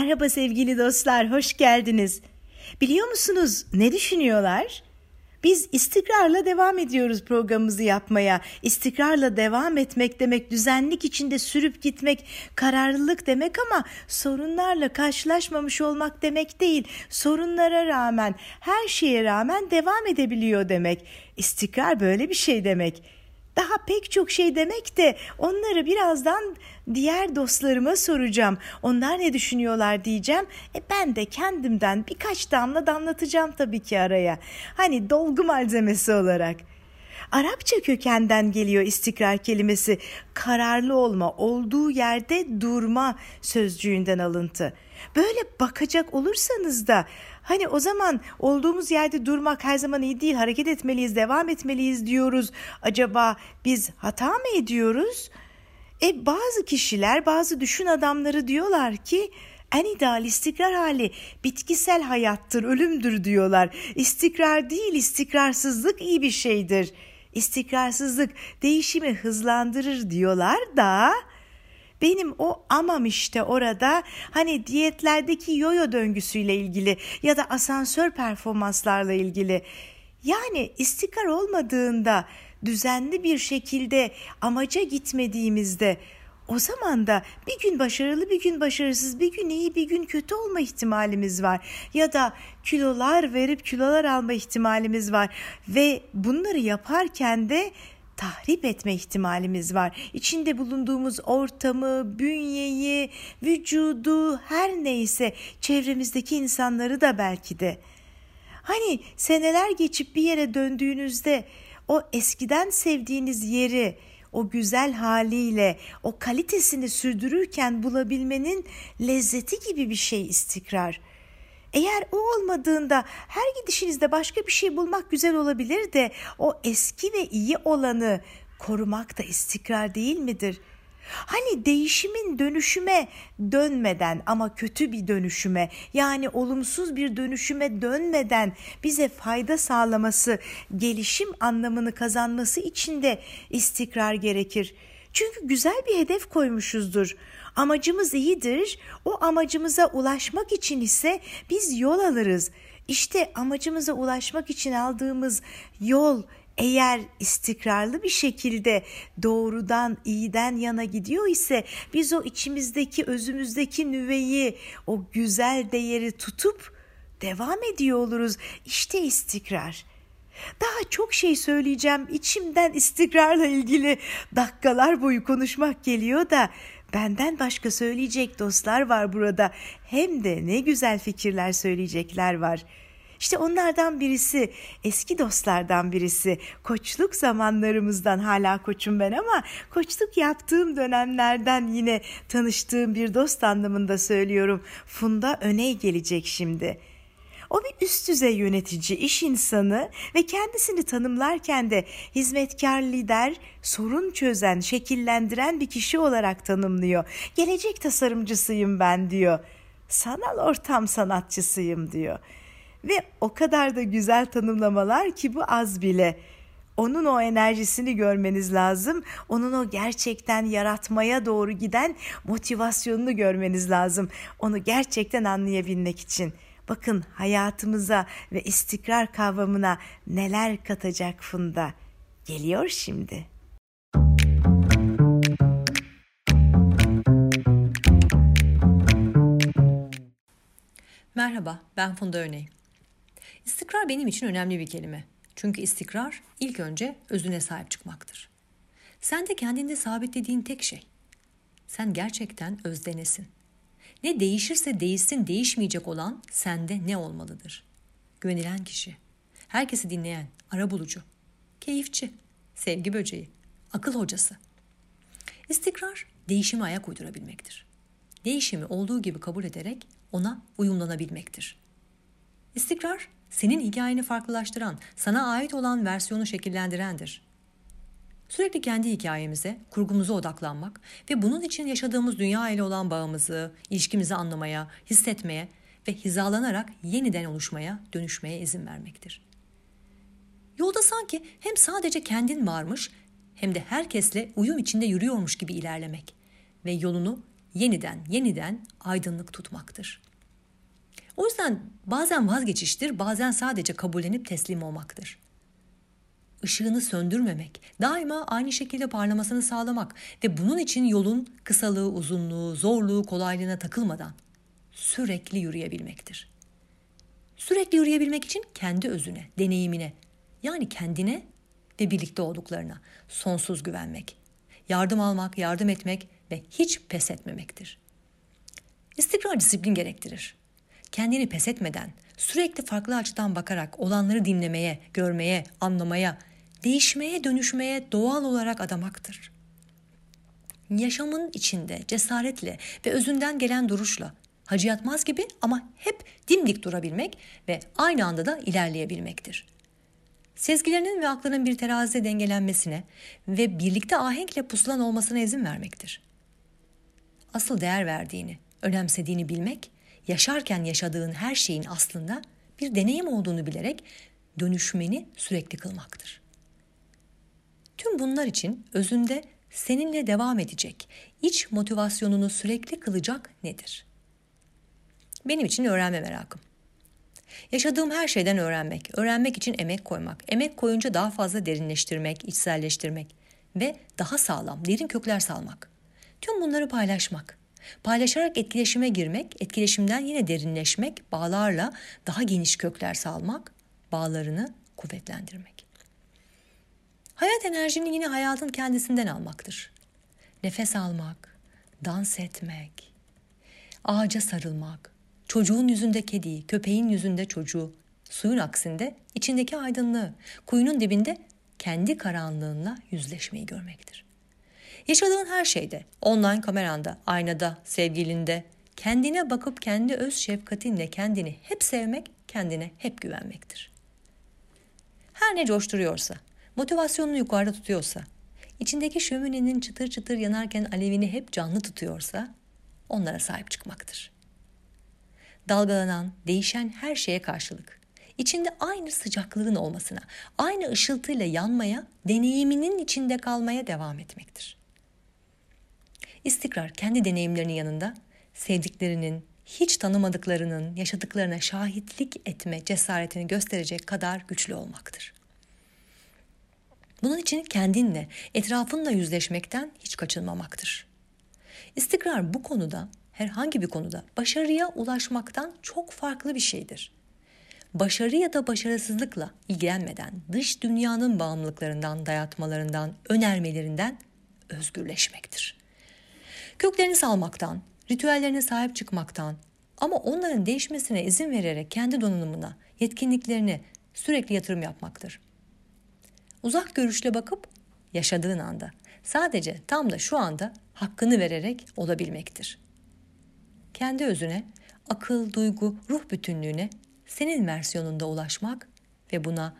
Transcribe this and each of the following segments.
Merhaba sevgili dostlar, hoş geldiniz. Biliyor musunuz ne düşünüyorlar? Biz istikrarla devam ediyoruz programımızı yapmaya. İstikrarla devam etmek demek düzenlik içinde sürüp gitmek, kararlılık demek ama sorunlarla karşılaşmamış olmak demek değil. Sorunlara rağmen, her şeye rağmen devam edebiliyor demek. İstikrar böyle bir şey demek. Daha pek çok şey demek de onları birazdan diğer dostlarıma soracağım. Onlar ne düşünüyorlar diyeceğim. E ben de kendimden birkaç damla damlatacağım tabii ki araya. Hani dolgu malzemesi olarak. Arapça kökenden geliyor istikrar kelimesi. Kararlı olma, olduğu yerde durma sözcüğünden alıntı. Böyle bakacak olursanız da Hani o zaman olduğumuz yerde durmak her zaman iyi değil, hareket etmeliyiz, devam etmeliyiz diyoruz. Acaba biz hata mı ediyoruz? E bazı kişiler, bazı düşün adamları diyorlar ki en ideal istikrar hali bitkisel hayattır, ölümdür diyorlar. İstikrar değil, istikrarsızlık iyi bir şeydir. İstikrarsızlık değişimi hızlandırır diyorlar da benim o amam işte orada hani diyetlerdeki yoyo döngüsüyle ilgili ya da asansör performanslarla ilgili. Yani istikrar olmadığında düzenli bir şekilde amaca gitmediğimizde o zaman da bir gün başarılı bir gün başarısız bir gün iyi bir gün kötü olma ihtimalimiz var. Ya da kilolar verip kilolar alma ihtimalimiz var. Ve bunları yaparken de tahrip etme ihtimalimiz var. İçinde bulunduğumuz ortamı, bünyeyi, vücudu, her neyse çevremizdeki insanları da belki de. Hani seneler geçip bir yere döndüğünüzde o eskiden sevdiğiniz yeri o güzel haliyle o kalitesini sürdürürken bulabilmenin lezzeti gibi bir şey istikrar. Eğer o olmadığında her gidişinizde başka bir şey bulmak güzel olabilir de o eski ve iyi olanı korumak da istikrar değil midir? Hani değişimin dönüşüme dönmeden ama kötü bir dönüşüme yani olumsuz bir dönüşüme dönmeden bize fayda sağlaması, gelişim anlamını kazanması için de istikrar gerekir. Çünkü güzel bir hedef koymuşuzdur. Amacımız iyidir. O amacımıza ulaşmak için ise biz yol alırız. İşte amacımıza ulaşmak için aldığımız yol eğer istikrarlı bir şekilde doğrudan iyiden yana gidiyor ise biz o içimizdeki özümüzdeki nüveyi o güzel değeri tutup devam ediyor oluruz. İşte istikrar. Daha çok şey söyleyeceğim. İçimden istikrarla ilgili dakikalar boyu konuşmak geliyor da benden başka söyleyecek dostlar var burada. Hem de ne güzel fikirler söyleyecekler var. İşte onlardan birisi, eski dostlardan birisi. Koçluk zamanlarımızdan hala koçum ben ama koçluk yaptığım dönemlerden yine tanıştığım bir dost anlamında söylüyorum. Funda Öney gelecek şimdi.'' O bir üst düzey yönetici, iş insanı ve kendisini tanımlarken de hizmetkar lider, sorun çözen, şekillendiren bir kişi olarak tanımlıyor. Gelecek tasarımcısıyım ben diyor. Sanal ortam sanatçısıyım diyor. Ve o kadar da güzel tanımlamalar ki bu az bile. Onun o enerjisini görmeniz lazım. Onun o gerçekten yaratmaya doğru giden motivasyonunu görmeniz lazım. Onu gerçekten anlayabilmek için.'' Bakın hayatımıza ve istikrar kavramına neler katacak Funda. Geliyor şimdi. Merhaba, ben Funda Öney. İstikrar benim için önemli bir kelime. Çünkü istikrar ilk önce özüne sahip çıkmaktır. Sen de kendinde sabitlediğin tek şey. Sen gerçekten özdenesin. Ne değişirse değişsin değişmeyecek olan sende ne olmalıdır? Güvenilen kişi, herkesi dinleyen, ara bulucu, keyifçi, sevgi böceği, akıl hocası. İstikrar değişime ayak uydurabilmektir. Değişimi olduğu gibi kabul ederek ona uyumlanabilmektir. İstikrar senin hikayeni farklılaştıran, sana ait olan versiyonu şekillendirendir. Sürekli kendi hikayemize, kurgumuza odaklanmak ve bunun için yaşadığımız dünya ile olan bağımızı, ilişkimizi anlamaya, hissetmeye ve hizalanarak yeniden oluşmaya, dönüşmeye izin vermektir. Yolda sanki hem sadece kendin varmış hem de herkesle uyum içinde yürüyormuş gibi ilerlemek ve yolunu yeniden yeniden aydınlık tutmaktır. O yüzden bazen vazgeçiştir, bazen sadece kabullenip teslim olmaktır. Işığını söndürmemek, daima aynı şekilde parlamasını sağlamak ve bunun için yolun kısalığı, uzunluğu, zorluğu, kolaylığına takılmadan sürekli yürüyebilmektir. Sürekli yürüyebilmek için kendi özüne, deneyimine, yani kendine ve birlikte olduklarına sonsuz güvenmek, yardım almak, yardım etmek ve hiç pes etmemektir. İstikrar disiplin gerektirir. Kendini pes etmeden, sürekli farklı açıdan bakarak olanları dinlemeye, görmeye, anlamaya, değişmeye, dönüşmeye doğal olarak adamaktır. Yaşamın içinde cesaretle ve özünden gelen duruşla Hacı Yatmaz gibi ama hep dimdik durabilmek ve aynı anda da ilerleyebilmektir. Sezgilerinin ve aklının bir terazide dengelenmesine ve birlikte ahenkle pusulan olmasına izin vermektir. Asıl değer verdiğini, önemsediğini bilmek, yaşarken yaşadığın her şeyin aslında bir deneyim olduğunu bilerek dönüşmeni sürekli kılmaktır. Tüm bunlar için özünde seninle devam edecek, iç motivasyonunu sürekli kılacak nedir? Benim için öğrenme merakım. Yaşadığım her şeyden öğrenmek, öğrenmek için emek koymak, emek koyunca daha fazla derinleştirmek, içselleştirmek ve daha sağlam, derin kökler salmak. Tüm bunları paylaşmak. Paylaşarak etkileşime girmek, etkileşimden yine derinleşmek, bağlarla daha geniş kökler salmak, bağlarını kuvvetlendirmek. Hayat enerjini yine hayatın kendisinden almaktır. Nefes almak, dans etmek, ağaca sarılmak, Çocuğun yüzünde kediyi, köpeğin yüzünde çocuğu, suyun aksinde içindeki aydınlığı, kuyunun dibinde kendi karanlığınla yüzleşmeyi görmektir. Yaşadığın her şeyde, online kameranda, aynada, sevgilinde, kendine bakıp kendi öz şefkatinle kendini hep sevmek, kendine hep güvenmektir. Her ne coşturuyorsa, motivasyonunu yukarıda tutuyorsa, içindeki şöminenin çıtır çıtır yanarken alevini hep canlı tutuyorsa, onlara sahip çıkmaktır dalgalanan, değişen her şeye karşılık. İçinde aynı sıcaklığın olmasına, aynı ışıltıyla yanmaya, deneyiminin içinde kalmaya devam etmektir. İstikrar kendi deneyimlerinin yanında sevdiklerinin, hiç tanımadıklarının yaşadıklarına şahitlik etme cesaretini gösterecek kadar güçlü olmaktır. Bunun için kendinle, etrafınla yüzleşmekten hiç kaçınmamaktır. İstikrar bu konuda herhangi bir konuda başarıya ulaşmaktan çok farklı bir şeydir. Başarı ya da başarısızlıkla ilgilenmeden dış dünyanın bağımlılıklarından, dayatmalarından, önermelerinden özgürleşmektir. Köklerini salmaktan, ritüellerine sahip çıkmaktan ama onların değişmesine izin vererek kendi donanımına, yetkinliklerine sürekli yatırım yapmaktır. Uzak görüşle bakıp yaşadığın anda sadece tam da şu anda hakkını vererek olabilmektir kendi özüne, akıl, duygu, ruh bütünlüğüne senin versiyonunda ulaşmak ve buna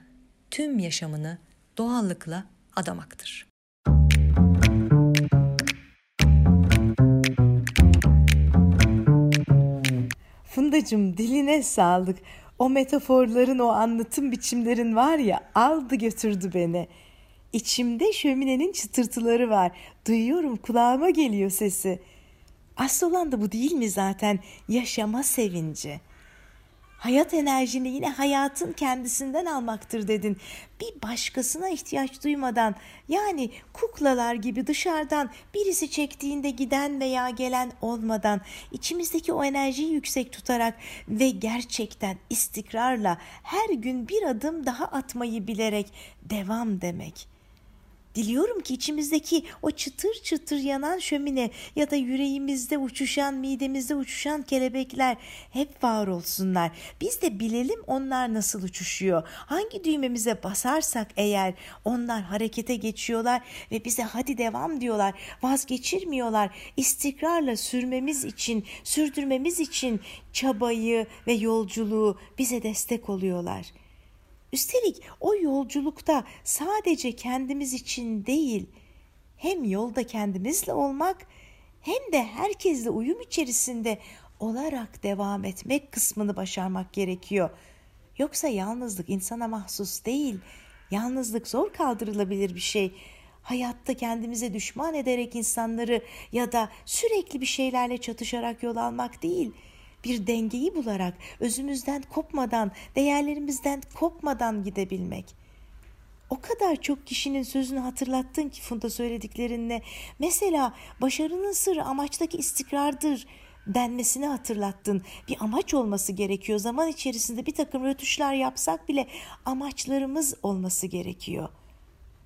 tüm yaşamını doğallıkla adamaktır. Fundacığım diline sağlık. O metaforların, o anlatım biçimlerin var ya aldı götürdü beni. İçimde şöminenin çıtırtıları var. Duyuyorum kulağıma geliyor sesi.'' Asıl olan da bu değil mi zaten? Yaşama sevinci. Hayat enerjini yine hayatın kendisinden almaktır dedin. Bir başkasına ihtiyaç duymadan yani kuklalar gibi dışarıdan birisi çektiğinde giden veya gelen olmadan içimizdeki o enerjiyi yüksek tutarak ve gerçekten istikrarla her gün bir adım daha atmayı bilerek devam demek.'' Diliyorum ki içimizdeki o çıtır çıtır yanan şömine ya da yüreğimizde uçuşan, midemizde uçuşan kelebekler hep var olsunlar. Biz de bilelim onlar nasıl uçuşuyor. Hangi düğmemize basarsak eğer onlar harekete geçiyorlar ve bize hadi devam diyorlar. Vazgeçirmiyorlar. İstikrarla sürmemiz için, sürdürmemiz için çabayı ve yolculuğu bize destek oluyorlar.'' Üstelik o yolculukta sadece kendimiz için değil, hem yolda kendimizle olmak hem de herkesle uyum içerisinde olarak devam etmek kısmını başarmak gerekiyor. Yoksa yalnızlık insana mahsus değil. Yalnızlık zor kaldırılabilir bir şey. hayatta kendimize düşman ederek insanları ya da sürekli bir şeylerle çatışarak yol almak değil. Bir dengeyi bularak, özümüzden kopmadan, değerlerimizden kopmadan gidebilmek. O kadar çok kişinin sözünü hatırlattın ki Funda söylediklerinle. Mesela başarının sırrı amaçtaki istikrardır denmesini hatırlattın. Bir amaç olması gerekiyor. Zaman içerisinde bir takım rötuşlar yapsak bile amaçlarımız olması gerekiyor.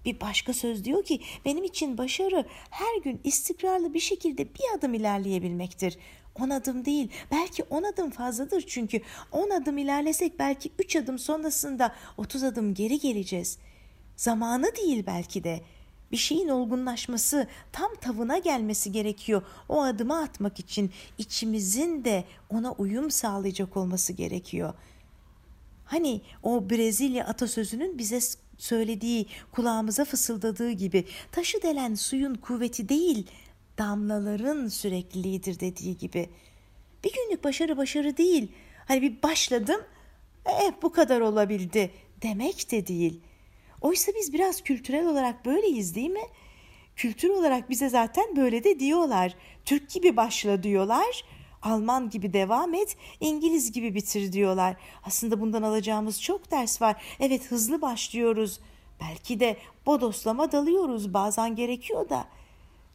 Bir başka söz diyor ki benim için başarı her gün istikrarlı bir şekilde bir adım ilerleyebilmektir. On adım değil belki on adım fazladır çünkü on adım ilerlesek belki üç adım sonrasında otuz adım geri geleceğiz. Zamanı değil belki de bir şeyin olgunlaşması, tam tavına gelmesi gerekiyor. O adımı atmak için içimizin de ona uyum sağlayacak olması gerekiyor. Hani o Brezilya atasözünün bize söylediği, kulağımıza fısıldadığı gibi taşı delen suyun kuvveti değil, damlaların sürekliliğidir dediği gibi. Bir günlük başarı başarı değil. Hani bir başladım, eh bu kadar olabildi demek de değil. Oysa biz biraz kültürel olarak böyleyiz değil mi? Kültür olarak bize zaten böyle de diyorlar. Türk gibi başla diyorlar. Alman gibi devam et, İngiliz gibi bitir diyorlar. Aslında bundan alacağımız çok ders var. Evet hızlı başlıyoruz. Belki de bodoslama dalıyoruz bazen gerekiyor da.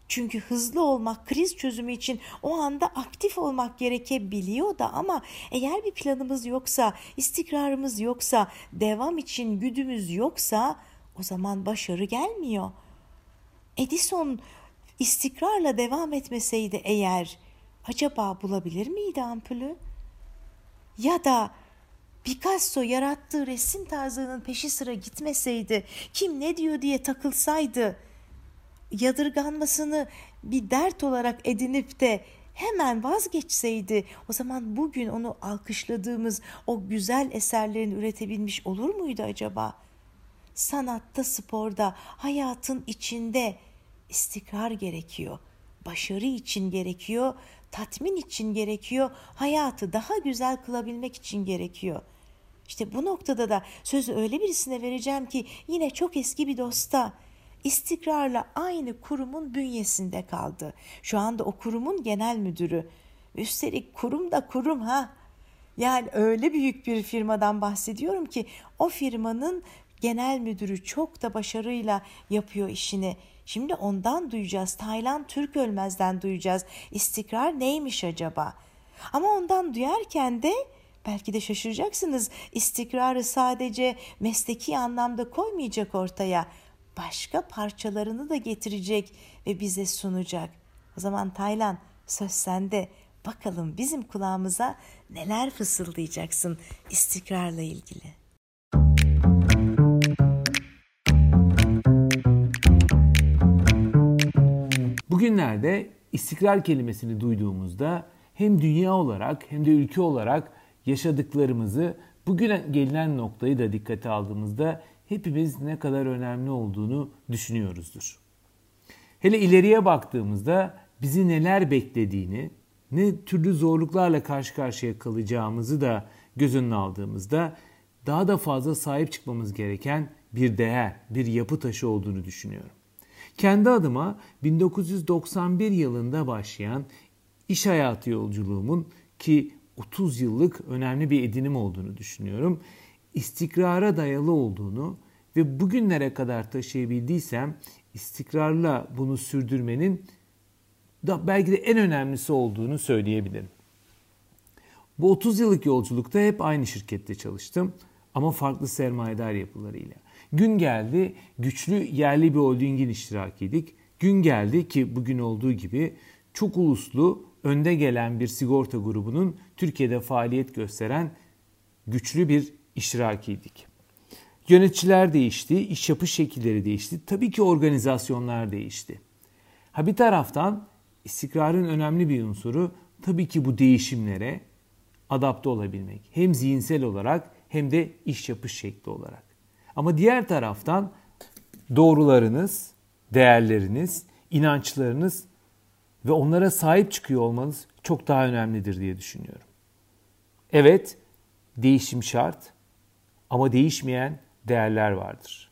Çünkü hızlı olmak kriz çözümü için o anda aktif olmak gerekebiliyor da ama eğer bir planımız yoksa, istikrarımız yoksa, devam için güdümüz yoksa o zaman başarı gelmiyor. Edison istikrarla devam etmeseydi eğer acaba bulabilir miydi ampulü? Ya da Picasso yarattığı resim tarzının peşi sıra gitmeseydi, kim ne diyor diye takılsaydı, yadırganmasını bir dert olarak edinip de hemen vazgeçseydi o zaman bugün onu alkışladığımız o güzel eserlerin üretebilmiş olur muydu acaba? Sanatta, sporda, hayatın içinde istikrar gerekiyor. Başarı için gerekiyor, tatmin için gerekiyor, hayatı daha güzel kılabilmek için gerekiyor. İşte bu noktada da sözü öyle birisine vereceğim ki yine çok eski bir dosta istikrarla aynı kurumun bünyesinde kaldı. Şu anda o kurumun genel müdürü. Üstelik kurum da kurum ha. Yani öyle büyük bir firmadan bahsediyorum ki o firmanın genel müdürü çok da başarıyla yapıyor işini. Şimdi ondan duyacağız. Taylan Türk Ölmez'den duyacağız. İstikrar neymiş acaba? Ama ondan duyarken de belki de şaşıracaksınız. İstikrarı sadece mesleki anlamda koymayacak ortaya başka parçalarını da getirecek ve bize sunacak. O zaman Taylan söz sende. Bakalım bizim kulağımıza neler fısıldayacaksın istikrarla ilgili. Bugünlerde istikrar kelimesini duyduğumuzda hem dünya olarak hem de ülke olarak yaşadıklarımızı bugüne gelinen noktayı da dikkate aldığımızda hepimiz ne kadar önemli olduğunu düşünüyoruzdur. Hele ileriye baktığımızda bizi neler beklediğini, ne türlü zorluklarla karşı karşıya kalacağımızı da göz önüne aldığımızda daha da fazla sahip çıkmamız gereken bir değer, bir yapı taşı olduğunu düşünüyorum. Kendi adıma 1991 yılında başlayan iş hayatı yolculuğumun ki 30 yıllık önemli bir edinim olduğunu düşünüyorum istikrara dayalı olduğunu ve bugünlere kadar taşıyabildiysem istikrarla bunu sürdürmenin da belki de en önemlisi olduğunu söyleyebilirim. Bu 30 yıllık yolculukta hep aynı şirkette çalıştım ama farklı sermayedar yapılarıyla. Gün geldi güçlü yerli bir holdingin iştirakiydik. Gün geldi ki bugün olduğu gibi çok uluslu önde gelen bir sigorta grubunun Türkiye'de faaliyet gösteren güçlü bir iştirakiydik. Yöneticiler değişti, iş yapış şekilleri değişti. Tabii ki organizasyonlar değişti. Ha bir taraftan istikrarın önemli bir unsuru tabii ki bu değişimlere adapte olabilmek. Hem zihinsel olarak hem de iş yapış şekli olarak. Ama diğer taraftan doğrularınız, değerleriniz, inançlarınız ve onlara sahip çıkıyor olmanız çok daha önemlidir diye düşünüyorum. Evet, değişim şart ama değişmeyen değerler vardır.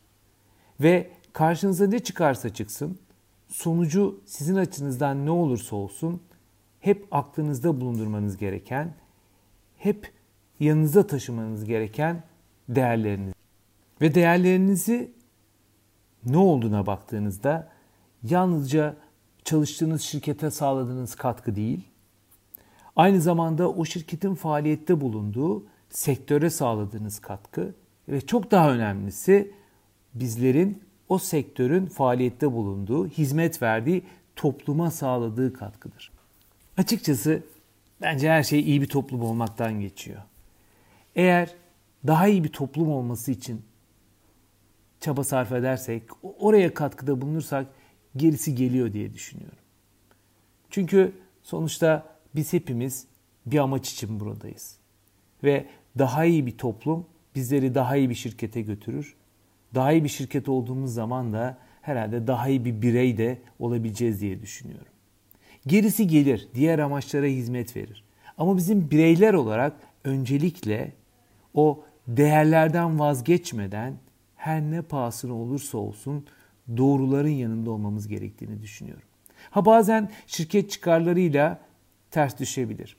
Ve karşınıza ne çıkarsa çıksın, sonucu sizin açınızdan ne olursa olsun hep aklınızda bulundurmanız gereken, hep yanınızda taşımanız gereken değerleriniz. Ve değerlerinizi ne olduğuna baktığınızda yalnızca çalıştığınız şirkete sağladığınız katkı değil, aynı zamanda o şirketin faaliyette bulunduğu sektöre sağladığınız katkı ve çok daha önemlisi bizlerin o sektörün faaliyette bulunduğu, hizmet verdiği topluma sağladığı katkıdır. Açıkçası bence her şey iyi bir toplum olmaktan geçiyor. Eğer daha iyi bir toplum olması için çaba sarf edersek, oraya katkıda bulunursak gerisi geliyor diye düşünüyorum. Çünkü sonuçta biz hepimiz bir amaç için buradayız. Ve daha iyi bir toplum bizleri daha iyi bir şirkete götürür. Daha iyi bir şirket olduğumuz zaman da herhalde daha iyi bir birey de olabileceğiz diye düşünüyorum. Gerisi gelir, diğer amaçlara hizmet verir. Ama bizim bireyler olarak öncelikle o değerlerden vazgeçmeden her ne pahasına olursa olsun doğruların yanında olmamız gerektiğini düşünüyorum. Ha bazen şirket çıkarlarıyla ters düşebilir.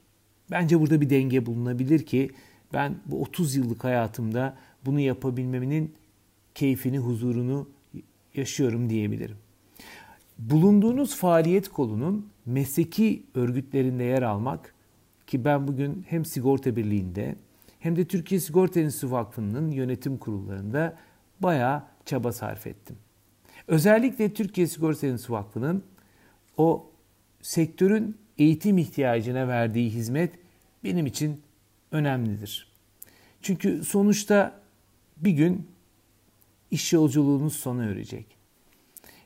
Bence burada bir denge bulunabilir ki ben bu 30 yıllık hayatımda bunu yapabilmemin keyfini, huzurunu yaşıyorum diyebilirim. Bulunduğunuz faaliyet kolunun mesleki örgütlerinde yer almak ki ben bugün hem Sigorta Birliği'nde hem de Türkiye Sigorta Enstitüsü Vakfı'nın yönetim kurullarında bayağı çaba sarf ettim. Özellikle Türkiye Sigorta Enstitüsü Vakfı'nın o sektörün eğitim ihtiyacına verdiği hizmet benim için önemlidir. Çünkü sonuçta bir gün iş yolculuğunuz sona erecek.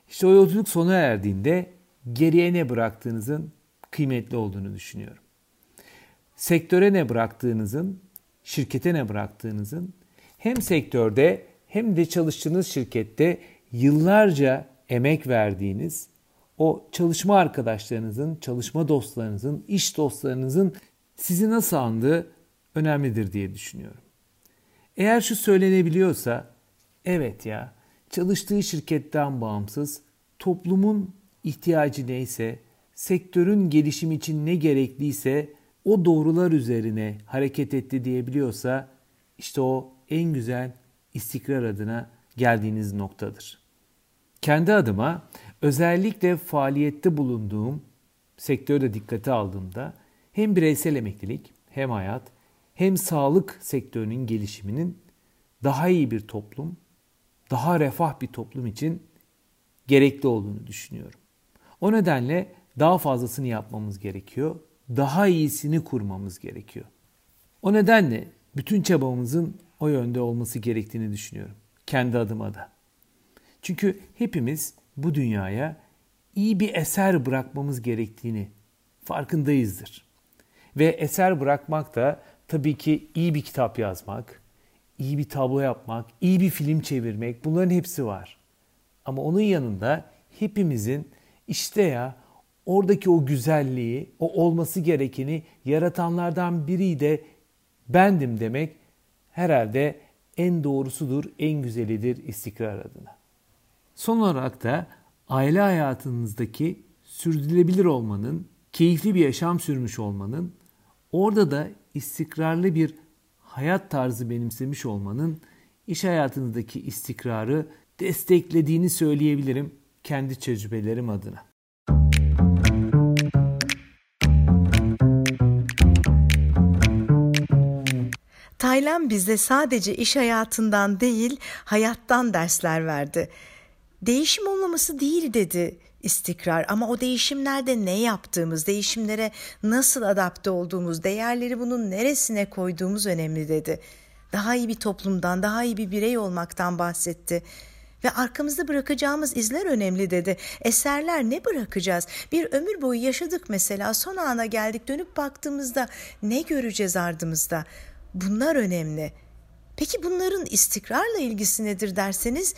İşte o yolculuk sona erdiğinde geriye ne bıraktığınızın kıymetli olduğunu düşünüyorum. Sektöre ne bıraktığınızın, şirkete ne bıraktığınızın hem sektörde hem de çalıştığınız şirkette yıllarca emek verdiğiniz o çalışma arkadaşlarınızın, çalışma dostlarınızın, iş dostlarınızın sizi nasıl andığı önemlidir diye düşünüyorum. Eğer şu söylenebiliyorsa, evet ya, çalıştığı şirketten bağımsız, toplumun ihtiyacı neyse, sektörün gelişimi için ne gerekliyse o doğrular üzerine hareket etti diyebiliyorsa, işte o en güzel istikrar adına geldiğiniz noktadır. Kendi adıma özellikle faaliyette bulunduğum sektörde dikkate aldığımda hem bireysel emeklilik hem hayat hem sağlık sektörünün gelişiminin daha iyi bir toplum, daha refah bir toplum için gerekli olduğunu düşünüyorum. O nedenle daha fazlasını yapmamız gerekiyor. Daha iyisini kurmamız gerekiyor. O nedenle bütün çabamızın o yönde olması gerektiğini düşünüyorum. Kendi adıma da. Çünkü hepimiz bu dünyaya iyi bir eser bırakmamız gerektiğini farkındayızdır. Ve eser bırakmak da tabii ki iyi bir kitap yazmak, iyi bir tablo yapmak, iyi bir film çevirmek bunların hepsi var. Ama onun yanında hepimizin işte ya oradaki o güzelliği, o olması gerekeni yaratanlardan biri de bendim demek herhalde en doğrusudur, en güzelidir istikrar adına. Son olarak da aile hayatınızdaki sürdürülebilir olmanın, keyifli bir yaşam sürmüş olmanın, orada da istikrarlı bir hayat tarzı benimsemiş olmanın iş hayatınızdaki istikrarı desteklediğini söyleyebilirim kendi tecrübelerim adına. Taylan bize sadece iş hayatından değil, hayattan dersler verdi. Değişim olmaması değil dedi istikrar ama o değişimlerde ne yaptığımız, değişimlere nasıl adapte olduğumuz, değerleri bunun neresine koyduğumuz önemli dedi. Daha iyi bir toplumdan, daha iyi bir birey olmaktan bahsetti. Ve arkamızda bırakacağımız izler önemli dedi. Eserler ne bırakacağız? Bir ömür boyu yaşadık mesela son ana geldik dönüp baktığımızda ne göreceğiz ardımızda? Bunlar önemli. Peki bunların istikrarla ilgisi nedir derseniz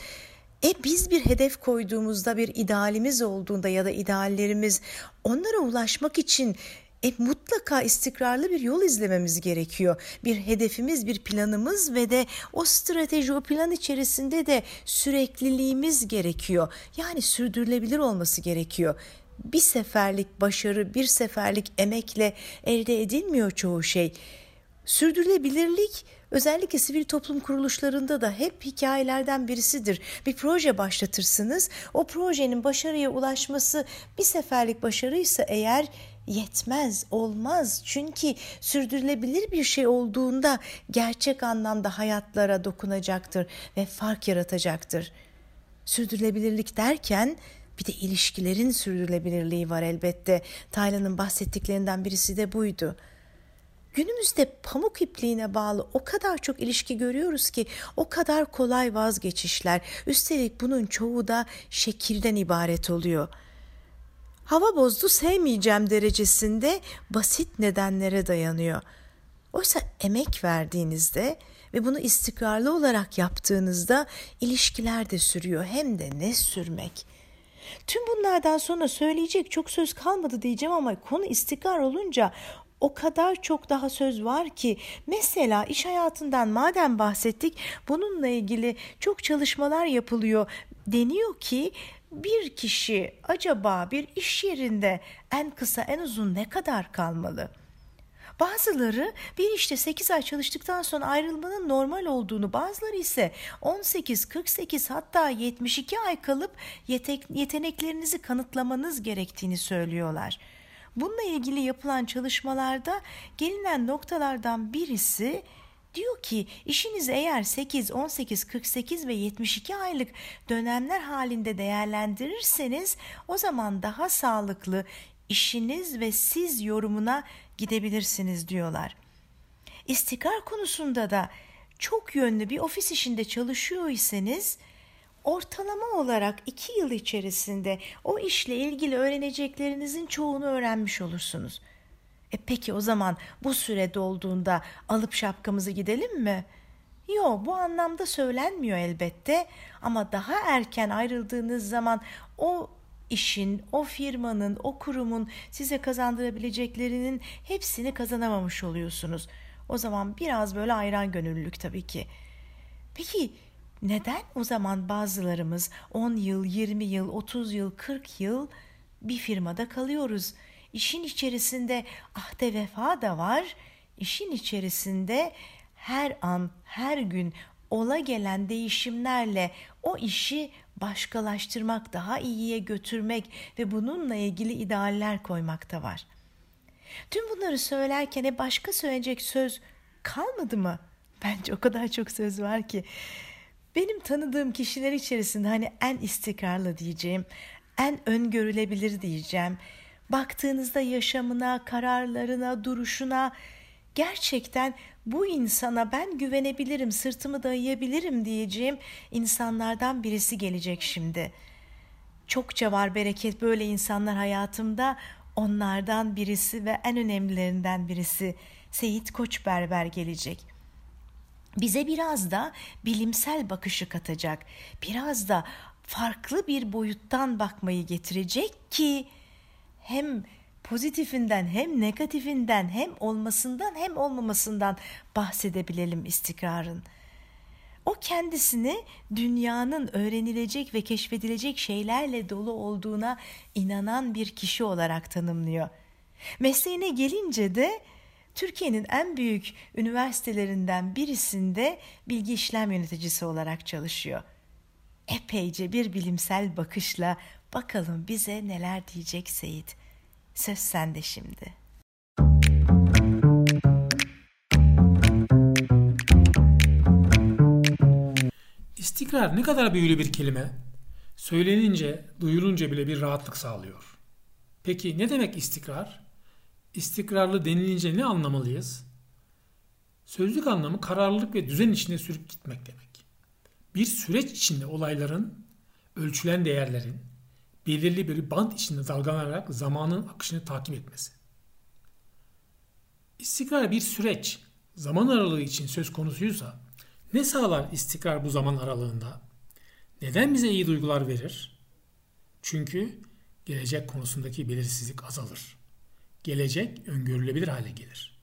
e biz bir hedef koyduğumuzda bir idealimiz olduğunda ya da ideallerimiz onlara ulaşmak için e, mutlaka istikrarlı bir yol izlememiz gerekiyor. Bir hedefimiz, bir planımız ve de o strateji, o plan içerisinde de sürekliliğimiz gerekiyor. Yani sürdürülebilir olması gerekiyor. Bir seferlik başarı, bir seferlik emekle elde edilmiyor çoğu şey. Sürdürülebilirlik özellikle sivil toplum kuruluşlarında da hep hikayelerden birisidir. Bir proje başlatırsınız. O projenin başarıya ulaşması bir seferlik başarıysa eğer yetmez, olmaz. Çünkü sürdürülebilir bir şey olduğunda gerçek anlamda hayatlara dokunacaktır ve fark yaratacaktır. Sürdürülebilirlik derken bir de ilişkilerin sürdürülebilirliği var elbette. Taylan'ın bahsettiklerinden birisi de buydu. Günümüzde pamuk ipliğine bağlı o kadar çok ilişki görüyoruz ki o kadar kolay vazgeçişler. Üstelik bunun çoğu da şekilden ibaret oluyor. Hava bozdu sevmeyeceğim derecesinde basit nedenlere dayanıyor. Oysa emek verdiğinizde ve bunu istikrarlı olarak yaptığınızda ilişkiler de sürüyor hem de ne sürmek. Tüm bunlardan sonra söyleyecek çok söz kalmadı diyeceğim ama konu istikrar olunca o kadar çok daha söz var ki mesela iş hayatından madem bahsettik bununla ilgili çok çalışmalar yapılıyor. Deniyor ki bir kişi acaba bir iş yerinde en kısa en uzun ne kadar kalmalı? Bazıları bir işte 8 ay çalıştıktan sonra ayrılmanın normal olduğunu, bazıları ise 18, 48 hatta 72 ay kalıp yeteneklerinizi kanıtlamanız gerektiğini söylüyorlar. Bununla ilgili yapılan çalışmalarda gelinen noktalardan birisi diyor ki işinizi eğer 8, 18, 48 ve 72 aylık dönemler halinde değerlendirirseniz o zaman daha sağlıklı işiniz ve siz yorumuna gidebilirsiniz diyorlar. İstikrar konusunda da çok yönlü bir ofis işinde çalışıyor iseniz ortalama olarak iki yıl içerisinde o işle ilgili öğreneceklerinizin çoğunu öğrenmiş olursunuz. E peki o zaman bu süre dolduğunda alıp şapkamızı gidelim mi? Yok bu anlamda söylenmiyor elbette ama daha erken ayrıldığınız zaman o işin, o firmanın, o kurumun size kazandırabileceklerinin hepsini kazanamamış oluyorsunuz. O zaman biraz böyle ayran gönüllülük tabii ki. Peki neden o zaman bazılarımız 10 yıl, 20 yıl, 30 yıl, 40 yıl bir firmada kalıyoruz? İşin içerisinde ahde vefa da var. İşin içerisinde her an, her gün ola gelen değişimlerle o işi başkalaştırmak, daha iyiye götürmek ve bununla ilgili idealler koymak da var. Tüm bunları söylerken e başka söyleyecek söz kalmadı mı? Bence o kadar çok söz var ki. Benim tanıdığım kişiler içerisinde hani en istikrarlı diyeceğim, en öngörülebilir diyeceğim. Baktığınızda yaşamına, kararlarına, duruşuna gerçekten bu insana ben güvenebilirim, sırtımı dayayabilirim diyeceğim insanlardan birisi gelecek şimdi. Çokça var bereket böyle insanlar hayatımda. Onlardan birisi ve en önemlilerinden birisi Seyit Koçberber gelecek bize biraz da bilimsel bakışı katacak. Biraz da farklı bir boyuttan bakmayı getirecek ki hem pozitifinden hem negatifinden hem olmasından hem olmamasından bahsedebilelim istikrarın. O kendisini dünyanın öğrenilecek ve keşfedilecek şeylerle dolu olduğuna inanan bir kişi olarak tanımlıyor. Mesleğine gelince de Türkiye'nin en büyük üniversitelerinden birisinde bilgi işlem yöneticisi olarak çalışıyor. Epeyce bir bilimsel bakışla bakalım bize neler diyecek Seyit. Söz sende şimdi. İstikrar ne kadar büyülü bir kelime. Söylenince, duyulunca bile bir rahatlık sağlıyor. Peki ne demek istikrar? İstikrarlı denilince ne anlamalıyız? Sözlük anlamı kararlılık ve düzen içinde sürüp gitmek demek. Bir süreç içinde olayların, ölçülen değerlerin, belirli bir bant içinde dalgalanarak zamanın akışını takip etmesi. İstikrar bir süreç, zaman aralığı için söz konusuysa ne sağlar istikrar bu zaman aralığında? Neden bize iyi duygular verir? Çünkü gelecek konusundaki belirsizlik azalır gelecek öngörülebilir hale gelir.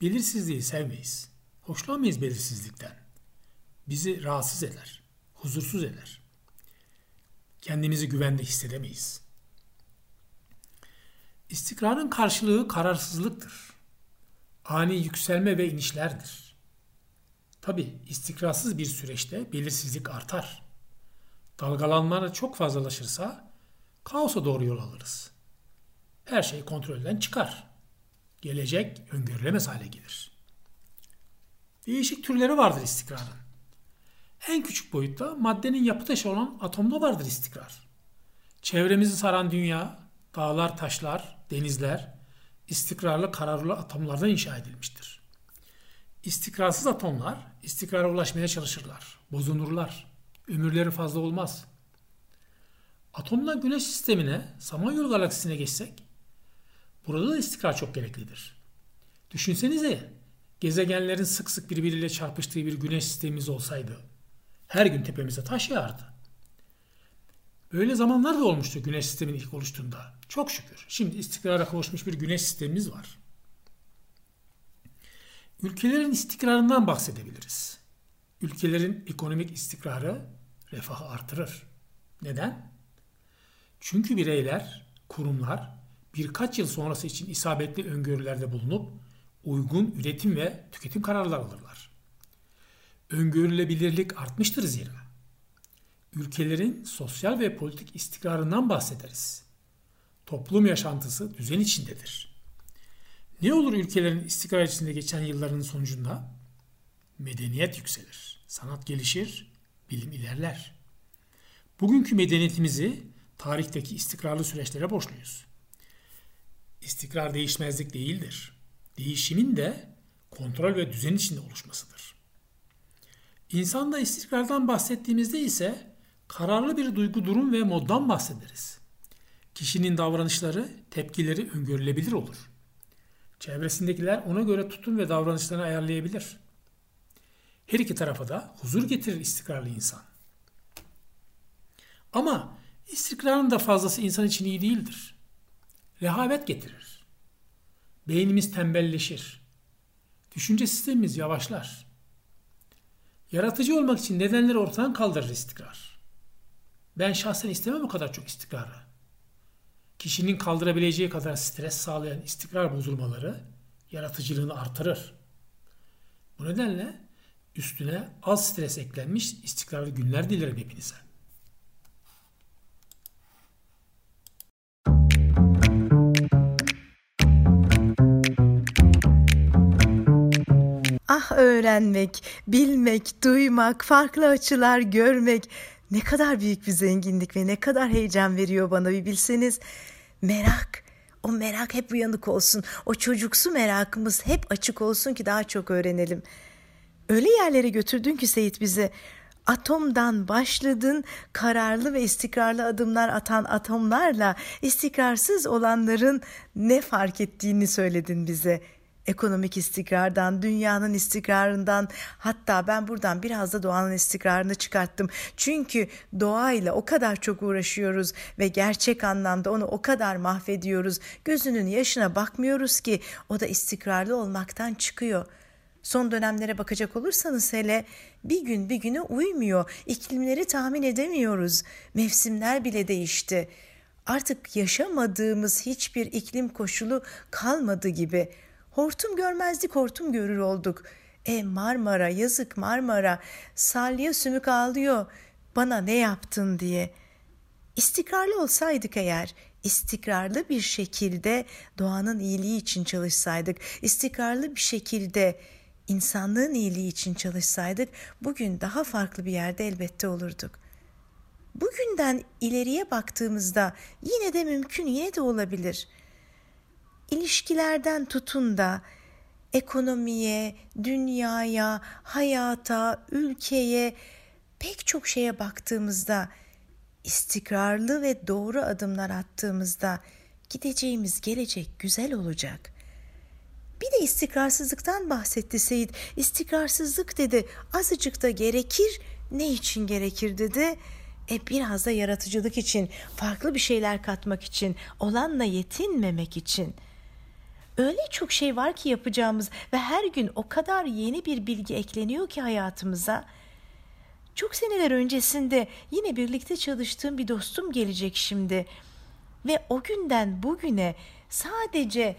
Belirsizliği sevmeyiz. Hoşlanmayız belirsizlikten. Bizi rahatsız eder, huzursuz eder. Kendimizi güvende hissedemeyiz. İstikrarın karşılığı kararsızlıktır. Ani yükselme ve inişlerdir. Tabi istikrarsız bir süreçte belirsizlik artar. Dalgalanmalar çok fazlalaşırsa kaosa doğru yol alırız. Her şey kontrolden çıkar. Gelecek öngörülemez hale gelir. Değişik türleri vardır istikrarın. En küçük boyutta maddenin yapı taşı olan atomda vardır istikrar. Çevremizi saran dünya, dağlar, taşlar, denizler istikrarlı kararlı atomlardan inşa edilmiştir. İstikrarsız atomlar istikrara ulaşmaya çalışırlar, bozunurlar. Ömürleri fazla olmaz. Atomdan güneş sistemine, Samanyolu galaksisine geçsek, burada da istikrar çok gereklidir. Düşünsenize, gezegenlerin sık sık birbiriyle çarpıştığı bir güneş sistemimiz olsaydı, her gün tepemize taş yağardı. Böyle zamanlar da olmuştu güneş sisteminin ilk oluştuğunda. Çok şükür. Şimdi istikrara kavuşmuş bir güneş sistemimiz var. Ülkelerin istikrarından bahsedebiliriz. Ülkelerin ekonomik istikrarı refahı artırır. Neden? Çünkü bireyler, kurumlar birkaç yıl sonrası için isabetli öngörülerde bulunup uygun üretim ve tüketim kararları alırlar. Öngörülebilirlik artmıştır zira. Ülkelerin sosyal ve politik istikrarından bahsederiz. Toplum yaşantısı düzen içindedir. Ne olur ülkelerin istikrar içinde geçen yılların sonucunda? Medeniyet yükselir, sanat gelişir, bilim ilerler. Bugünkü medeniyetimizi tarihteki istikrarlı süreçlere borçluyuz. İstikrar değişmezlik değildir. Değişimin de kontrol ve düzen içinde oluşmasıdır. İnsanda istikrardan bahsettiğimizde ise kararlı bir duygu durum ve moddan bahsederiz. Kişinin davranışları, tepkileri öngörülebilir olur. Çevresindekiler ona göre tutum ve davranışlarını ayarlayabilir. Her iki tarafa da huzur getirir istikrarlı insan. Ama istikrarın da fazlası insan için iyi değildir. Rehavet getirir. Beynimiz tembelleşir. Düşünce sistemimiz yavaşlar. Yaratıcı olmak için nedenleri ortadan kaldırır istikrar. Ben şahsen istemem o kadar çok istikrarı kişinin kaldırabileceği kadar stres sağlayan istikrar bozulmaları yaratıcılığını artırır. Bu nedenle üstüne az stres eklenmiş istikrarlı günler dilerim hepinize. Ah öğrenmek, bilmek, duymak, farklı açılar görmek ne kadar büyük bir zenginlik ve ne kadar heyecan veriyor bana bir bilseniz. Merak, o merak hep uyanık olsun. O çocuksu merakımız hep açık olsun ki daha çok öğrenelim. Öyle yerlere götürdün ki Seyit bizi. Atomdan başladın, kararlı ve istikrarlı adımlar atan atomlarla istikrarsız olanların ne fark ettiğini söyledin bize ekonomik istikrardan, dünyanın istikrarından hatta ben buradan biraz da doğanın istikrarını çıkarttım. Çünkü doğayla o kadar çok uğraşıyoruz ve gerçek anlamda onu o kadar mahvediyoruz. Gözünün yaşına bakmıyoruz ki o da istikrarlı olmaktan çıkıyor. Son dönemlere bakacak olursanız hele bir gün bir güne uymuyor. İklimleri tahmin edemiyoruz. Mevsimler bile değişti. Artık yaşamadığımız hiçbir iklim koşulu kalmadı gibi. Hortum görmezdik hortum görür olduk. E Marmara yazık Marmara salya sümük ağlıyor bana ne yaptın diye. İstikrarlı olsaydık eğer istikrarlı bir şekilde doğanın iyiliği için çalışsaydık, istikrarlı bir şekilde insanlığın iyiliği için çalışsaydık bugün daha farklı bir yerde elbette olurduk. Bugünden ileriye baktığımızda yine de mümkün, yine de olabilir ilişkilerden tutun da ekonomiye, dünyaya, hayata, ülkeye pek çok şeye baktığımızda istikrarlı ve doğru adımlar attığımızda gideceğimiz gelecek güzel olacak. Bir de istikrarsızlıktan bahsetti Seyit. İstikrarsızlık dedi. Azıcık da gerekir. Ne için gerekir dedi. E biraz da yaratıcılık için, farklı bir şeyler katmak için, olanla yetinmemek için.'' Öyle çok şey var ki yapacağımız ve her gün o kadar yeni bir bilgi ekleniyor ki hayatımıza. Çok seneler öncesinde yine birlikte çalıştığım bir dostum gelecek şimdi. Ve o günden bugüne sadece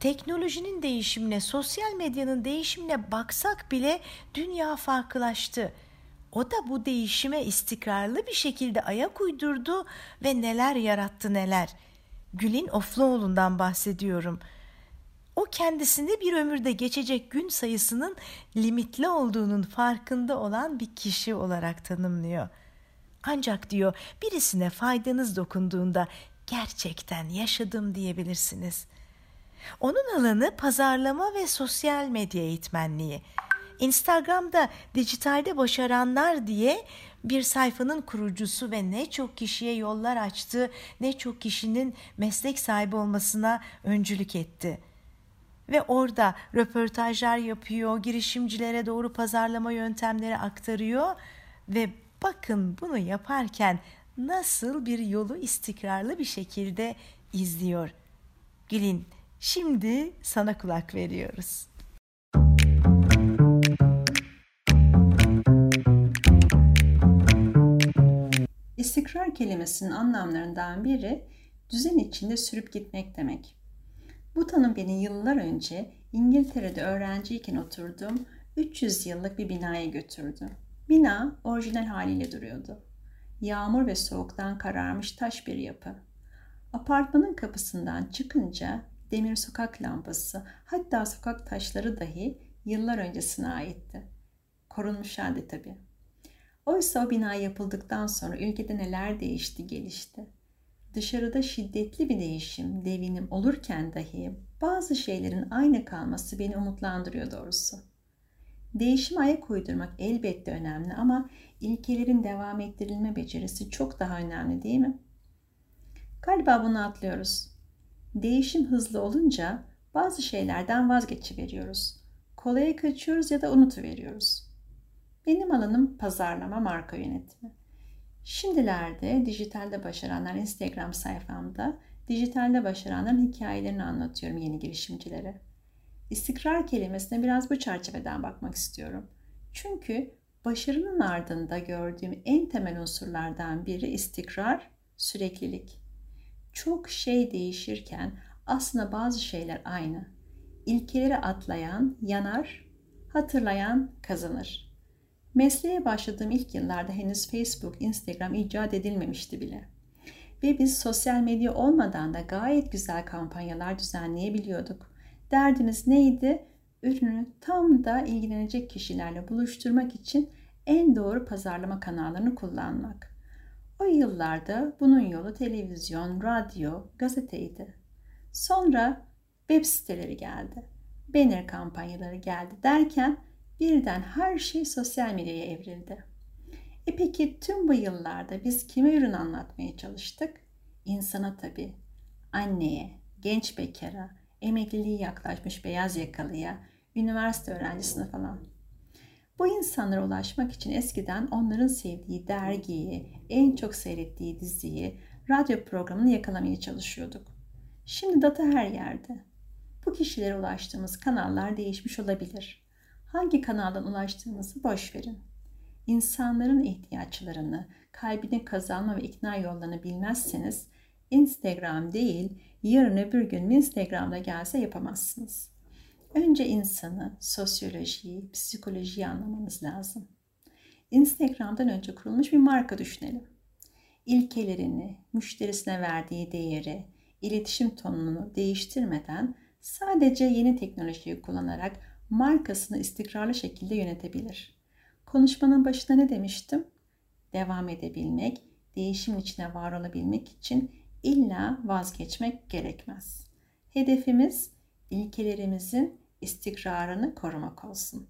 teknolojinin değişimine, sosyal medyanın değişimine baksak bile dünya farklılaştı. O da bu değişime istikrarlı bir şekilde ayak uydurdu ve neler yarattı neler. Gül'in Ofluoğlu'ndan bahsediyorum. O kendisinde bir ömürde geçecek gün sayısının limitli olduğunun farkında olan bir kişi olarak tanımlıyor. Ancak diyor birisine faydanız dokunduğunda gerçekten yaşadım diyebilirsiniz. Onun alanı pazarlama ve sosyal medya eğitmenliği. Instagram'da dijitalde başaranlar diye bir sayfanın kurucusu ve ne çok kişiye yollar açtı, ne çok kişinin meslek sahibi olmasına öncülük etti. Ve orada röportajlar yapıyor, girişimcilere doğru pazarlama yöntemleri aktarıyor ve bakın bunu yaparken nasıl bir yolu istikrarlı bir şekilde izliyor. Gül'in şimdi sana kulak veriyoruz. İstikrar kelimesinin anlamlarından biri düzen içinde sürüp gitmek demek. Bu tanım beni yıllar önce İngiltere'de öğrenciyken oturduğum 300 yıllık bir binaya götürdü. Bina orijinal haliyle duruyordu. Yağmur ve soğuktan kararmış taş bir yapı. Apartmanın kapısından çıkınca demir sokak lambası, hatta sokak taşları dahi yıllar öncesine aitti. Korunmuş halde tabii. Oysa o bina yapıldıktan sonra ülkede neler değişti gelişti. Dışarıda şiddetli bir değişim, devinim olurken dahi bazı şeylerin aynı kalması beni umutlandırıyor doğrusu. Değişim ayak uydurmak elbette önemli ama ilkelerin devam ettirilme becerisi çok daha önemli değil mi? Galiba bunu atlıyoruz. Değişim hızlı olunca bazı şeylerden vazgeçiveriyoruz. Kolaya kaçıyoruz ya da unutuveriyoruz. Benim alanım pazarlama marka yönetimi. Şimdilerde dijitalde başaranlar Instagram sayfamda dijitalde başaranların hikayelerini anlatıyorum yeni girişimcilere. İstikrar kelimesine biraz bu çerçeveden bakmak istiyorum. Çünkü başarının ardında gördüğüm en temel unsurlardan biri istikrar, süreklilik. Çok şey değişirken aslında bazı şeyler aynı. İlkeleri atlayan yanar, hatırlayan kazanır. Mesleğe başladığım ilk yıllarda henüz Facebook, Instagram icat edilmemişti bile. Ve biz sosyal medya olmadan da gayet güzel kampanyalar düzenleyebiliyorduk. Derdimiz neydi? Ürünü tam da ilgilenecek kişilerle buluşturmak için en doğru pazarlama kanallarını kullanmak. O yıllarda bunun yolu televizyon, radyo, gazeteydi. Sonra web siteleri geldi. Banner kampanyaları geldi derken birden her şey sosyal medyaya evrildi. E peki tüm bu yıllarda biz kime ürün anlatmaya çalıştık? İnsana tabii. Anneye, genç bekara, emekliliği yaklaşmış beyaz yakalıya, üniversite öğrencisine falan. Bu insanlara ulaşmak için eskiden onların sevdiği dergiyi, en çok seyrettiği diziyi, radyo programını yakalamaya çalışıyorduk. Şimdi data her yerde. Bu kişilere ulaştığımız kanallar değişmiş olabilir hangi kanaldan ulaştığımızı boş verin. İnsanların ihtiyaçlarını, kalbini kazanma ve ikna yollarını bilmezseniz Instagram değil, yarın öbür gün Instagram'da gelse yapamazsınız. Önce insanı, sosyolojiyi, psikolojiyi anlamanız lazım. Instagram'dan önce kurulmuş bir marka düşünelim. İlkelerini, müşterisine verdiği değeri, iletişim tonunu değiştirmeden sadece yeni teknolojiyi kullanarak markasını istikrarlı şekilde yönetebilir. Konuşmanın başında ne demiştim? Devam edebilmek, değişim içine var olabilmek için illa vazgeçmek gerekmez. Hedefimiz ilkelerimizin istikrarını korumak olsun.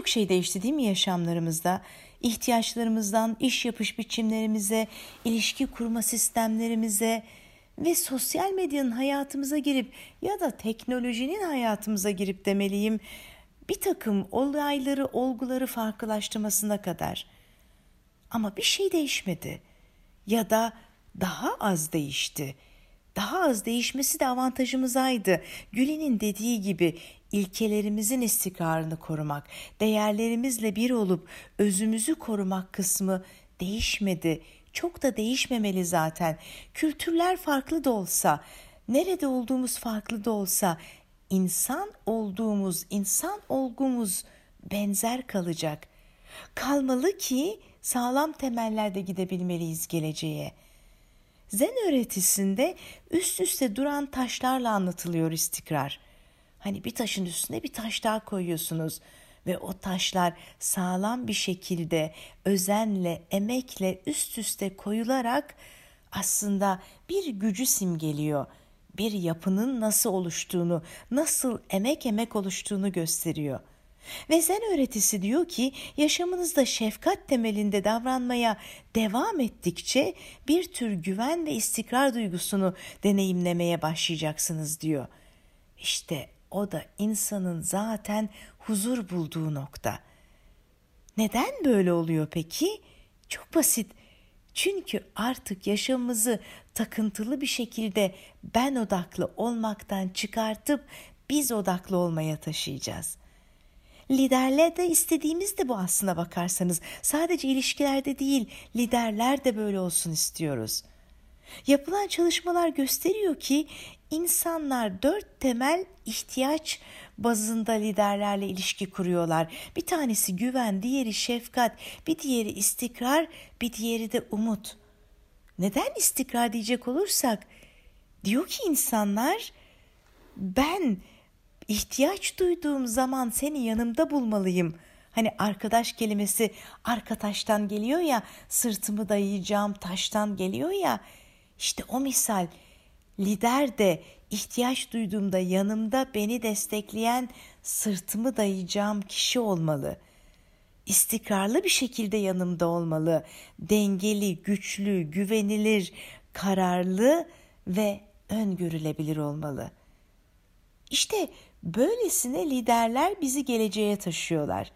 Çok şey değişti değil mi yaşamlarımızda? ihtiyaçlarımızdan iş yapış biçimlerimize, ilişki kurma sistemlerimize ve sosyal medyanın hayatımıza girip ya da teknolojinin hayatımıza girip demeliyim bir takım olayları, olguları farklılaştırmasına kadar. ama bir şey değişmedi. Ya da daha az değişti. Daha az değişmesi de avantajımızaydı. Gülin'in dediği gibi ilkelerimizin istikrarını korumak, değerlerimizle bir olup özümüzü korumak kısmı değişmedi. Çok da değişmemeli zaten. Kültürler farklı da olsa, nerede olduğumuz farklı da olsa insan olduğumuz, insan olgumuz benzer kalacak. Kalmalı ki sağlam temellerde gidebilmeliyiz geleceğe. Zen öğretisinde üst üste duran taşlarla anlatılıyor istikrar. Hani bir taşın üstüne bir taş daha koyuyorsunuz ve o taşlar sağlam bir şekilde özenle, emekle üst üste koyularak aslında bir gücü simgeliyor. Bir yapının nasıl oluştuğunu, nasıl emek emek oluştuğunu gösteriyor. Ve zen öğretisi diyor ki yaşamınızda şefkat temelinde davranmaya devam ettikçe bir tür güven ve istikrar duygusunu deneyimlemeye başlayacaksınız diyor. İşte o da insanın zaten huzur bulduğu nokta. Neden böyle oluyor peki? Çok basit. Çünkü artık yaşamımızı takıntılı bir şekilde ben odaklı olmaktan çıkartıp biz odaklı olmaya taşıyacağız. Liderler de istediğimiz de bu aslına bakarsanız. Sadece ilişkilerde değil, liderler de böyle olsun istiyoruz. Yapılan çalışmalar gösteriyor ki insanlar dört temel ihtiyaç bazında liderlerle ilişki kuruyorlar. Bir tanesi güven, diğeri şefkat, bir diğeri istikrar, bir diğeri de umut. Neden istikrar diyecek olursak diyor ki insanlar ben ihtiyaç duyduğum zaman seni yanımda bulmalıyım. Hani arkadaş kelimesi arka taştan geliyor ya sırtımı dayayacağım taştan geliyor ya işte o misal lider de ihtiyaç duyduğumda yanımda beni destekleyen sırtımı dayayacağım kişi olmalı. İstikrarlı bir şekilde yanımda olmalı. Dengeli, güçlü, güvenilir, kararlı ve öngörülebilir olmalı. İşte böylesine liderler bizi geleceğe taşıyorlar.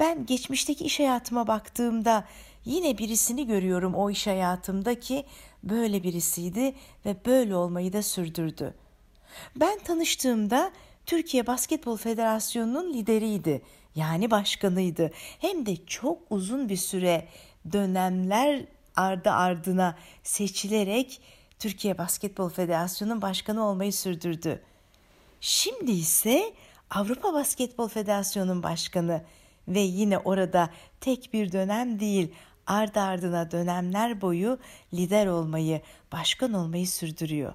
Ben geçmişteki iş hayatıma baktığımda yine birisini görüyorum o iş hayatımda ki böyle birisiydi ve böyle olmayı da sürdürdü. Ben tanıştığımda Türkiye Basketbol Federasyonu'nun lideriydi. Yani başkanıydı. Hem de çok uzun bir süre dönemler ardı ardına seçilerek Türkiye Basketbol Federasyonu'nun başkanı olmayı sürdürdü. Şimdi ise Avrupa Basketbol Federasyonu'nun başkanı ve yine orada tek bir dönem değil ardı ardına dönemler boyu lider olmayı, başkan olmayı sürdürüyor.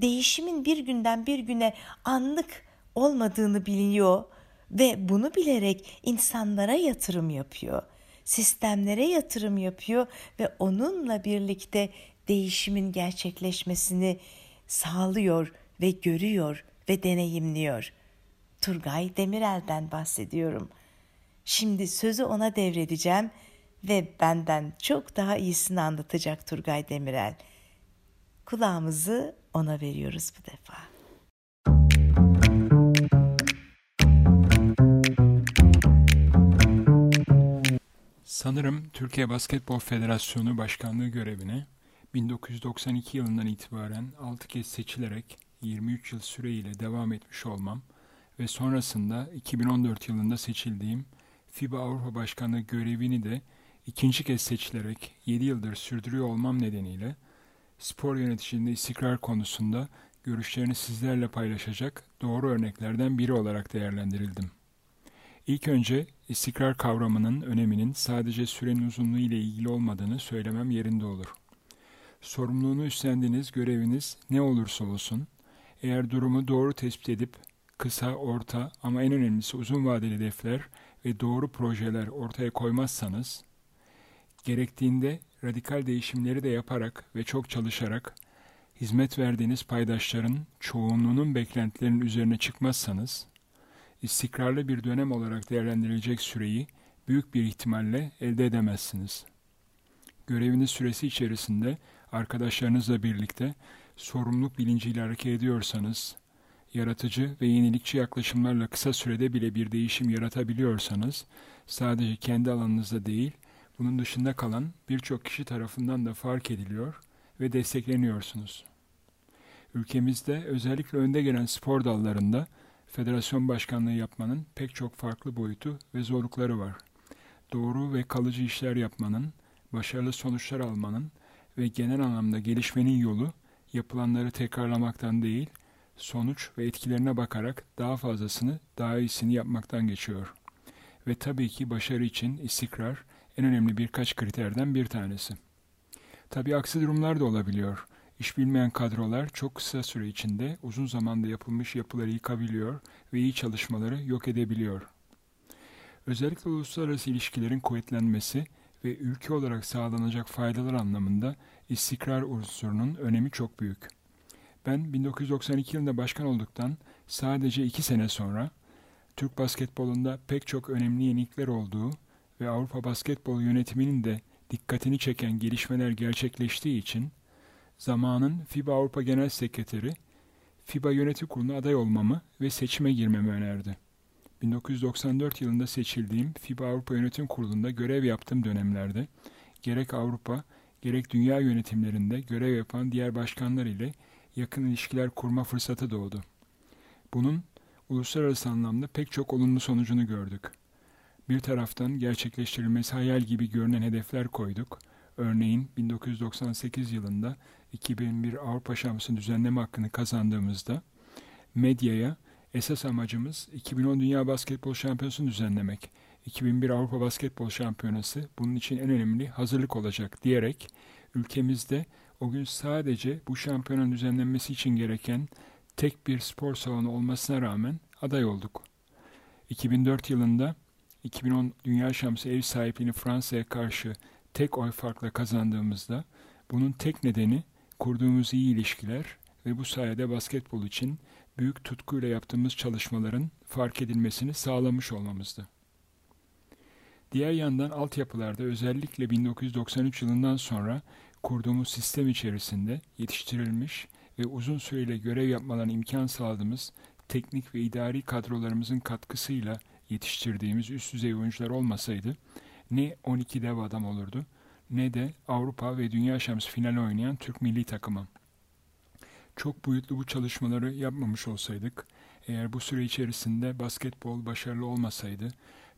Değişimin bir günden bir güne anlık olmadığını biliyor ve bunu bilerek insanlara yatırım yapıyor. Sistemlere yatırım yapıyor ve onunla birlikte değişimin gerçekleşmesini sağlıyor ve görüyor ve deneyimliyor. Turgay Demirel'den bahsediyorum. Şimdi sözü ona devredeceğim ve benden çok daha iyisini anlatacak Turgay Demirel. Kulağımızı ona veriyoruz bu defa. Sanırım Türkiye Basketbol Federasyonu Başkanlığı görevine 1992 yılından itibaren 6 kez seçilerek 23 yıl süreyle devam etmiş olmam ve sonrasında 2014 yılında seçildiğim FIBA Avrupa Başkanlığı görevini de ikinci kez seçilerek 7 yıldır sürdürüyor olmam nedeniyle spor yöneticiliğinde istikrar konusunda görüşlerini sizlerle paylaşacak doğru örneklerden biri olarak değerlendirildim. İlk önce istikrar kavramının öneminin sadece sürenin uzunluğu ile ilgili olmadığını söylemem yerinde olur. Sorumluluğunu üstlendiğiniz göreviniz ne olursa olsun, eğer durumu doğru tespit edip kısa, orta ama en önemlisi uzun vadeli hedefler ve doğru projeler ortaya koymazsanız, gerektiğinde radikal değişimleri de yaparak ve çok çalışarak hizmet verdiğiniz paydaşların çoğunluğunun beklentilerinin üzerine çıkmazsanız, istikrarlı bir dönem olarak değerlendirilecek süreyi büyük bir ihtimalle elde edemezsiniz. Göreviniz süresi içerisinde arkadaşlarınızla birlikte sorumluluk bilinciyle hareket ediyorsanız, yaratıcı ve yenilikçi yaklaşımlarla kısa sürede bile bir değişim yaratabiliyorsanız, sadece kendi alanınızda değil, bunun dışında kalan birçok kişi tarafından da fark ediliyor ve destekleniyorsunuz. Ülkemizde özellikle önde gelen spor dallarında federasyon başkanlığı yapmanın pek çok farklı boyutu ve zorlukları var. Doğru ve kalıcı işler yapmanın, başarılı sonuçlar almanın ve genel anlamda gelişmenin yolu yapılanları tekrarlamaktan değil, sonuç ve etkilerine bakarak daha fazlasını, daha iyisini yapmaktan geçiyor. Ve tabii ki başarı için istikrar en önemli birkaç kriterden bir tanesi. Tabii aksi durumlar da olabiliyor. İş bilmeyen kadrolar çok kısa süre içinde uzun zamanda yapılmış yapıları yıkabiliyor ve iyi çalışmaları yok edebiliyor. Özellikle uluslararası ilişkilerin kuvvetlenmesi ve ülke olarak sağlanacak faydalar anlamında istikrar unsurunun önemi çok büyük. Ben 1992 yılında başkan olduktan sadece iki sene sonra Türk basketbolunda pek çok önemli yenilikler olduğu ve Avrupa Basketbol Yönetimi'nin de dikkatini çeken gelişmeler gerçekleştiği için zamanın FIBA Avrupa Genel Sekreteri FIBA Yönetim Kurulu'na aday olmamı ve seçime girmemi önerdi. 1994 yılında seçildiğim FIBA Avrupa Yönetim Kurulu'nda görev yaptığım dönemlerde gerek Avrupa gerek dünya yönetimlerinde görev yapan diğer başkanlar ile yakın ilişkiler kurma fırsatı doğdu. Bunun uluslararası anlamda pek çok olumlu sonucunu gördük. Bir taraftan gerçekleştirilmesi hayal gibi görünen hedefler koyduk. Örneğin 1998 yılında 2001 Avrupa Şampiyonası düzenleme hakkını kazandığımızda medyaya esas amacımız 2010 Dünya Basketbol Şampiyonası'nı düzenlemek. 2001 Avrupa Basketbol Şampiyonası bunun için en önemli hazırlık olacak diyerek ülkemizde o gün sadece bu şampiyonanın düzenlenmesi için gereken tek bir spor salonu olmasına rağmen aday olduk. 2004 yılında 2010 Dünya Şampiyonası ev sahipliğini Fransa'ya karşı tek oy farkla kazandığımızda bunun tek nedeni kurduğumuz iyi ilişkiler ve bu sayede basketbol için büyük tutkuyla yaptığımız çalışmaların fark edilmesini sağlamış olmamızdı. Diğer yandan altyapılarda özellikle 1993 yılından sonra kurduğumuz sistem içerisinde yetiştirilmiş ve uzun süreyle görev yapmalarına imkan sağladığımız teknik ve idari kadrolarımızın katkısıyla yetiştirdiğimiz üst düzey oyuncular olmasaydı ne 12 dev adam olurdu ne de Avrupa ve Dünya Şampiyonası finali oynayan Türk milli takımı. Çok boyutlu bu çalışmaları yapmamış olsaydık, eğer bu süre içerisinde basketbol başarılı olmasaydı,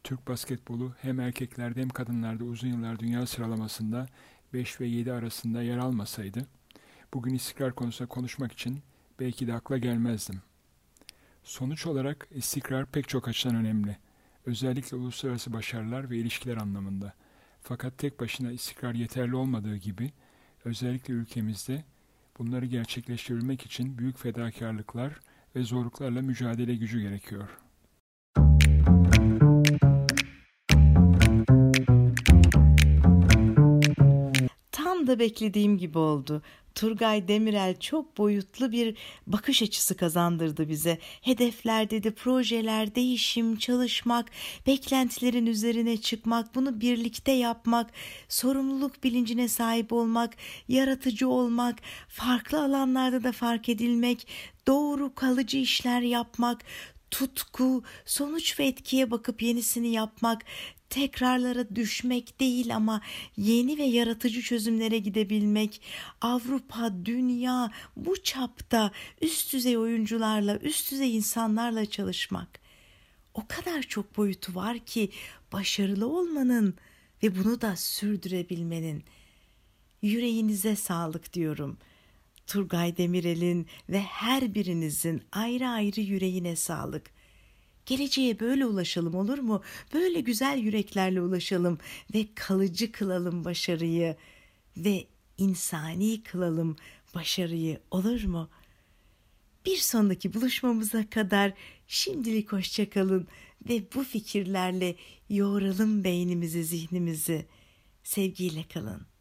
Türk basketbolu hem erkeklerde hem kadınlarda uzun yıllar dünya sıralamasında 5 ve 7 arasında yer almasaydı, bugün istikrar konusunda konuşmak için belki de akla gelmezdim. Sonuç olarak istikrar pek çok açıdan önemli. Özellikle uluslararası başarılar ve ilişkiler anlamında. Fakat tek başına istikrar yeterli olmadığı gibi özellikle ülkemizde bunları gerçekleştirebilmek için büyük fedakarlıklar ve zorluklarla mücadele gücü gerekiyor. Da beklediğim gibi oldu. Turgay Demirel çok boyutlu bir bakış açısı kazandırdı bize. Hedefler dedi, projeler, değişim, çalışmak, beklentilerin üzerine çıkmak, bunu birlikte yapmak, sorumluluk bilincine sahip olmak, yaratıcı olmak, farklı alanlarda da fark edilmek, doğru kalıcı işler yapmak, tutku, sonuç ve etkiye bakıp yenisini yapmak, tekrarlara düşmek değil ama yeni ve yaratıcı çözümlere gidebilmek, Avrupa, dünya bu çapta üst düzey oyuncularla, üst düzey insanlarla çalışmak. O kadar çok boyutu var ki başarılı olmanın ve bunu da sürdürebilmenin. Yüreğinize sağlık diyorum.'' Turgay Demirel'in ve her birinizin ayrı ayrı yüreğine sağlık. Geleceğe böyle ulaşalım olur mu? Böyle güzel yüreklerle ulaşalım ve kalıcı kılalım başarıyı ve insani kılalım başarıyı olur mu? Bir sonraki buluşmamıza kadar şimdilik hoşçakalın ve bu fikirlerle yoğuralım beynimizi, zihnimizi. Sevgiyle kalın.